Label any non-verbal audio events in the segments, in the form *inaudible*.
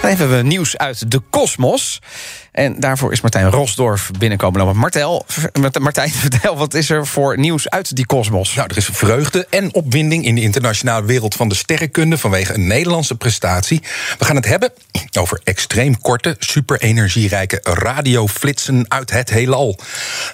Dan hebben we nieuws uit de kosmos. En daarvoor is Martijn Rosdorf binnenkomen lopen. Martel, Martijn, *laughs* vertel, wat is er voor nieuws uit die kosmos? Nou, er is vreugde en opwinding in de internationale wereld van de sterrenkunde vanwege een Nederlandse prestatie. We gaan het hebben over extreem korte, superenergierijke radioflitsen uit het heelal.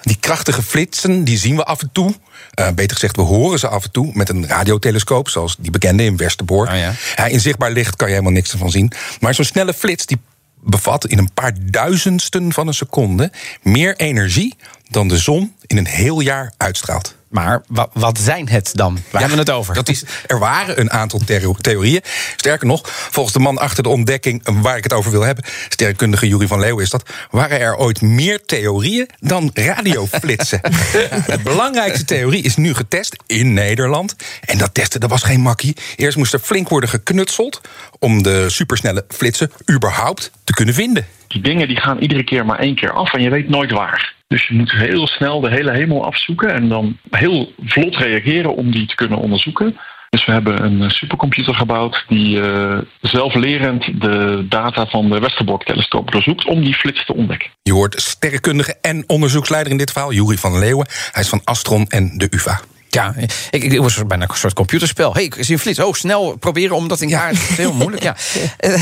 Die krachtige flitsen die zien we af en toe. Eh, beter gezegd, we horen ze af en toe met een radiotelescoop, zoals die bekende in Westerbork. Oh ja. in zichtbaar licht kan je helemaal niks ervan zien. Maar zo'n snelle flits die bevat in een paar duizendsten van een seconde meer energie dan de zon in een heel jaar uitstraalt. Maar wa- wat zijn het dan? Waar hebben we het over? Dat is, er waren een aantal theo- theorieën. Sterker nog, volgens de man achter de ontdekking eh, waar ik het over wil hebben, sterrenkundige Jury van Leeuwen is dat, waren er ooit meer theorieën dan radioflitsen. *laughs* de belangrijkste theorie is nu getest in Nederland. En dat testen, dat was geen makkie. Eerst moest er flink worden geknutseld om de supersnelle flitsen überhaupt te kunnen vinden. die dingen die gaan iedere keer maar één keer af en je weet nooit waar. Dus je moet heel snel de hele hemel afzoeken en dan heel vlot reageren om die te kunnen onderzoeken. Dus we hebben een eh, supercomputer gebouwd die eh, zelflerend de data van de Westerbork-telescoop doorzoekt om die flits te ontdekken. Je hoort sterrenkundige en onderzoeksleider in dit verhaal, Jury van Leeuwen. Hij is van Astron en de UvA. Ja, ik, ik was bijna een soort computerspel. hey, ik zie een flits. Oh, snel proberen om dat in kaart. Dat is heel moeilijk, ja. *laughs* Eh,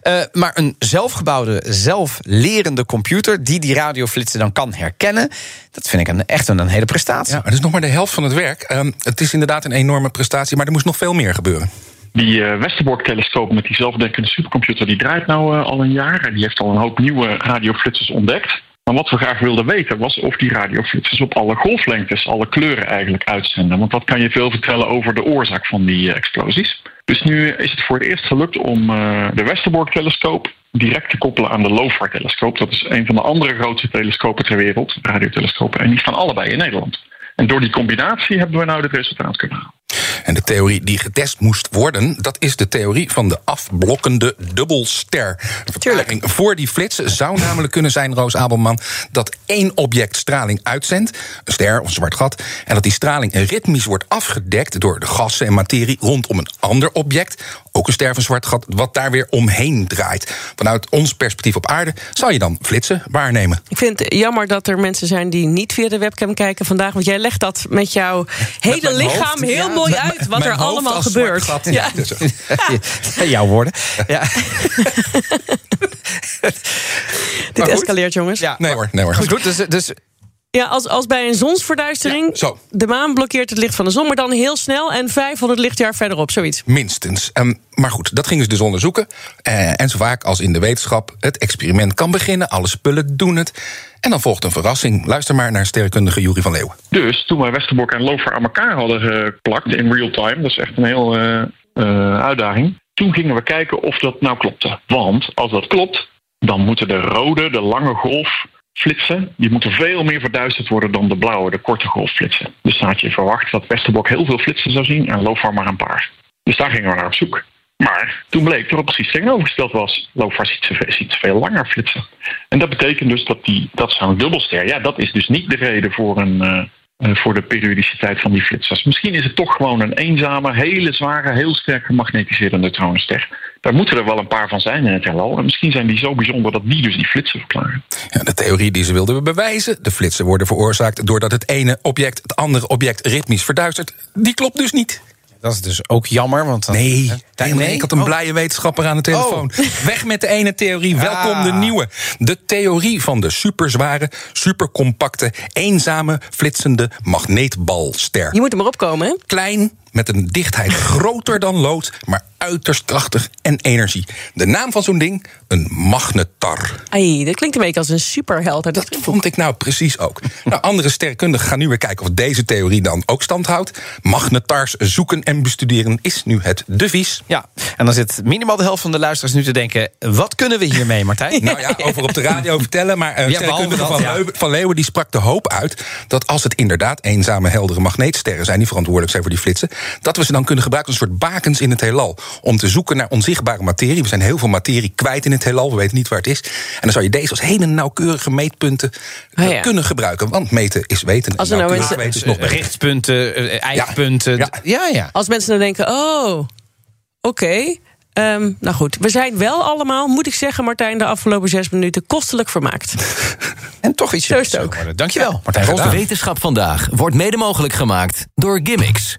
eh, maar een zelfgebouwde, zelflerende computer... die die radioflitsen dan kan herkennen... dat vind ik een, echt een, een hele prestatie. Ja, maar dat is nog maar de helft van het werk. Ehm, het is inderdaad een enorme prestatie, maar er moest nog veel meer gebeuren. Die eh, Westerbork-telescoop met die zelfdenkende supercomputer die draait nou al een jaar. En die heeft al een hoop nieuwe radioflitsers ontdekt. Maar wat we graag wilden weten was of die radioflitsers op alle golflengtes, alle kleuren eigenlijk uitzenden. Want dat kan je veel vertellen over de oorzaak van die eh, explosies. Dus nu is het voor het eerst gelukt om eh, de Westerbork-telescoop direct te koppelen aan de LOFAR-telescoop. Dat is een van de andere grootste telescopen ter wereld, radiotelescopen. En die staan allebei in Nederland. En door die combinatie hebben we nou dit resultaat kunnen halen. En de theorie die getest moest worden, dat is de theorie van de afblokkende dubbelster. De verklaring voor die flits zou namelijk kunnen zijn, Roos Abelman, dat één object straling uitzendt, een ster of een zwart gat, en dat die straling ritmisch wordt afgedekt door de gassen en materie rondom een ander object, ook een ster of een zwart gat, wat daar weer omheen draait. Vanuit ons perspectief op aarde zou je dan flitsen waarnemen. Ik vind het jammer dat er mensen zijn die niet via de webcam kijken vandaag. Want jij legt dat met jouw hele lichaam hoofd, heel ja. mooi Met- uit. Wat mijn er allemaal gebeurt. gat. Ja. Ja, Jouw woorden. Ja. *laughs* Dit escaleert, jongens. Ja. Nee hoor, nee hoor. Goed, dus, dus als, als bij een zonsverduistering Ja, zo. de maan blokkeert het licht van de zon, maar dan heel snel en 500 lichtjaar verderop, zoiets. Minstens. Ehm, maar goed, dat gingen ze dus onderzoeken. Eh, en zo vaak als in de wetenschap, het experiment kan beginnen, alle spullen doen het. En dan volgt een verrassing. Luister maar naar sterrenkundige Jury van Leeuwen. Dus toen wij Westerbork en Lofer aan elkaar hadden geplakt in real time, dat is echt een heel eh, eh, uitdaging. Toen gingen we kijken of dat nou klopte. Want als dat klopt, dan moeten de rode, de lange golfflitsen, die moeten veel meer verduisterd worden dan de blauwe, de korte golfflitsen. Dus dan had je verwacht dat Westerbork heel veel flitsen zou zien en Lofer maar een paar. Dus daar gingen we naar op zoek. Maar toen bleek dat het precies tegenovergesteld was. Lofa ziet, veel langer flitsen. En dat betekent dus dat, die, dat zo'n dubbelster, ja, dat is dus niet de reden voor, een, eh, voor de periodiciteit van die flitsers. Misschien is het toch gewoon een eenzame, hele zware, heel sterk gemagnetiseerde neutronenster. Daar moeten er wel een paar van zijn in het heelal. En misschien zijn die zo bijzonder dat die dus die flitsen verklaren. Ja, de theorie die ze wilden bewijzen, de flitsen worden veroorzaakt doordat het ene object het andere object ritmisch verduistert, die klopt dus niet. Dat is dus ook jammer. Want dan, Nee, Hè? nee, nee, ik had een Oh. blije wetenschapper aan de telefoon. Weg met de ene theorie, welkom de Ah. nieuwe. De theorie van de superzware, supercompacte, eenzame, flitsende magneetbalster. Je moet er maar opkomen, hè? Klein, met een dichtheid *laughs* groter dan lood, maar uiterst krachtig en energie. De naam van zo'n ding? Een magnetar. Ai, dat klinkt een beetje als een superheld. Dat vond ik nou precies ook. *laughs* Nou, andere sterrenkundigen gaan nu weer kijken of deze theorie dan ook stand houdt. Magnetars zoeken en bestuderen is nu het devies. Ja, en dan zit minimaal de helft van de luisteraars nu te denken... wat kunnen we hiermee, Martijn? *laughs* Nou ja, over op de radio vertellen. Maar een sterrenkundige behalve van, ja. Van Leeuwen die sprak de hoop uit... dat als het inderdaad eenzame, heldere magneetsterren zijn... die verantwoordelijk zijn voor die flitsen... dat we ze dan kunnen gebruiken als een soort bakens in het heelal. Om te zoeken naar onzichtbare materie. We zijn heel veel materie kwijt in het heelal. We weten niet waar het is. En dan zou je deze als hele nauwkeurige meetpunten eh, Ah, ja. kunnen gebruiken. Want meten is weten. en Als er nou weten is nog beter. Richtpunten, eh, eikpunten. Ja. Ja, ja. Als mensen dan denken, oh, oké. ehm, nou goed, we zijn wel allemaal, moet ik zeggen, Martijn, de afgelopen zes minuten kostelijk vermaakt. *laughs* En toch iets Zo is het ook. Dankjewel, Martijn gedaan. Rosdorff. Wetenschap vandaag wordt mede mogelijk gemaakt door Gimmicks.